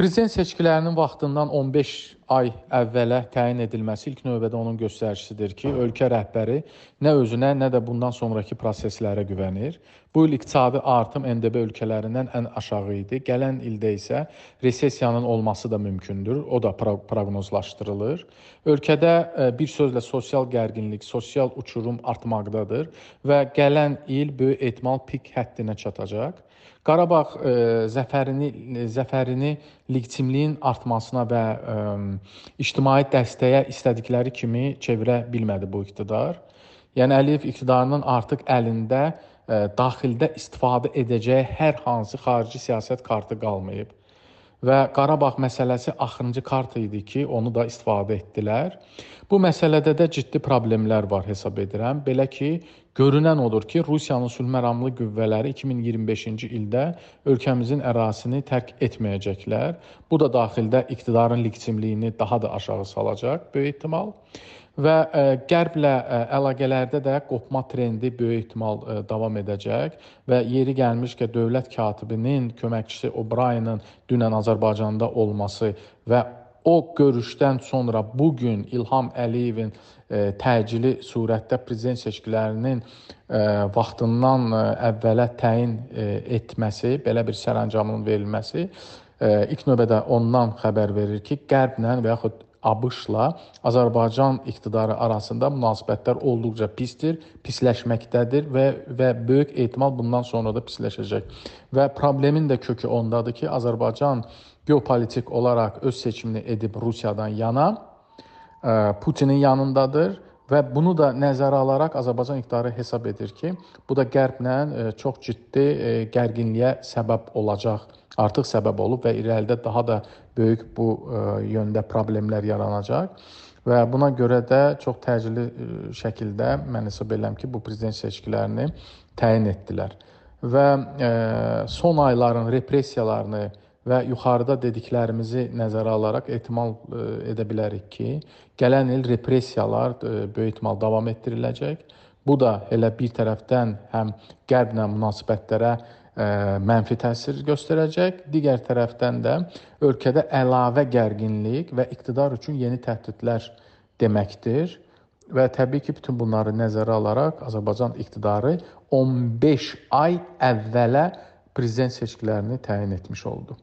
Prezident seçkilərinin vaxtından 15 ay əvvələ təyin edilməsi ilk növbədə onun göstəricisidir ki, ölkə rəhbəri nə özünə, nə də bundan sonrakı proseslərə güvənir. Bu il iqtisadi artım MDB ölkələrindən ən aşağı idi. Gələn ildə isə resessiyanın olması da mümkündür. O da proqnozlaşdırılır. Ölkədə e, bir sözlə sosial gərginlik, sosial uçurum artmaqdadır və gələn il böyük ehtimal pik həddinə çatacaq. Qarabağ ə, e, zəfərini zəfərini legitimliyin artmasına və ə, ictimai dəstəyə istədikləri kimi çevirə bilmədi bu iqtidar. Yəni Əliyev iqtidarının artıq əlində ə, daxildə istifadə edəcəyi hər hansı xarici siyasət kartı qalmayıb və Qarabağ məsələsi axırıncı kart idi ki, onu da istifadə etdilər. Bu məsələdə də ciddi problemlər var hesab edirəm. Belə ki, görünən odur ki, Rusiyanın sülh məramlı qüvvələri 2025-ci ildə ölkəmizin ərazisini tərk etməyəcəklər. Bu da daxildə iqtidarın legitimliyini daha da aşağı salacaq böyük ehtimal və e, qərblə e, əlaqələrdə də qopma trendi böyük ehtimal e, davam edəcək və yeri gəlmiş ki, dövlət katibinin köməkçisi O'Brienin dünən Azərbaycanda olması və o görüşdən sonra bu gün İlham Əliyevin təcili surətdə prezident seçkilərinin vaxtından əvvələ təyin etməsi, belə bir sərəncamın verilməsi ilk növbədə ondan xəbər verir ki, qərblə və yaxud ABŞ-la Azərbaycan iqtidarı arasında münasibətlər olduqca pisdir, pisləşməkdədir və və böyük ehtimal bundan sonra da pisləşəcək. Və problemin də kökü ondadır ki, Azərbaycan geopolitik olaraq öz seçimini edib Rusiyadan yana, e, Putinin yanındadır və bunu da nəzərə alaraq Azərbaycan iqtidarı hesab edir ki, bu da qərblə e, çox ciddi e, gərginliyə səbəb olacaq artıq səbəb olub və irəlidə daha da böyük bu e, yöndə problemlər yaranacaq. Və buna görə də çox təcili şəkildə mən hesab edirəm ki, bu prezident seçkilərini təyin etdilər. Və son ayların repressiyalarını və yuxarıda dediklərimizi nəzərə alaraq ehtimal edə bilərik ki, gələn il repressiyalar böyük ehtimal davam etdiriləcək. Bu da elə bir tərəfdən həm qərblə münasibətlərə mənfi təsir göstərəcək. Digər tərəfdən də ölkədə əlavə gərginlik və iqtidar üçün yeni təhdidlər deməkdir. Və təbii ki, bütün bunları nəzərə alaraq Azərbaycan iqtidarı 15 ay əvvələ prezident seçkilərini təyin etmiş oldu.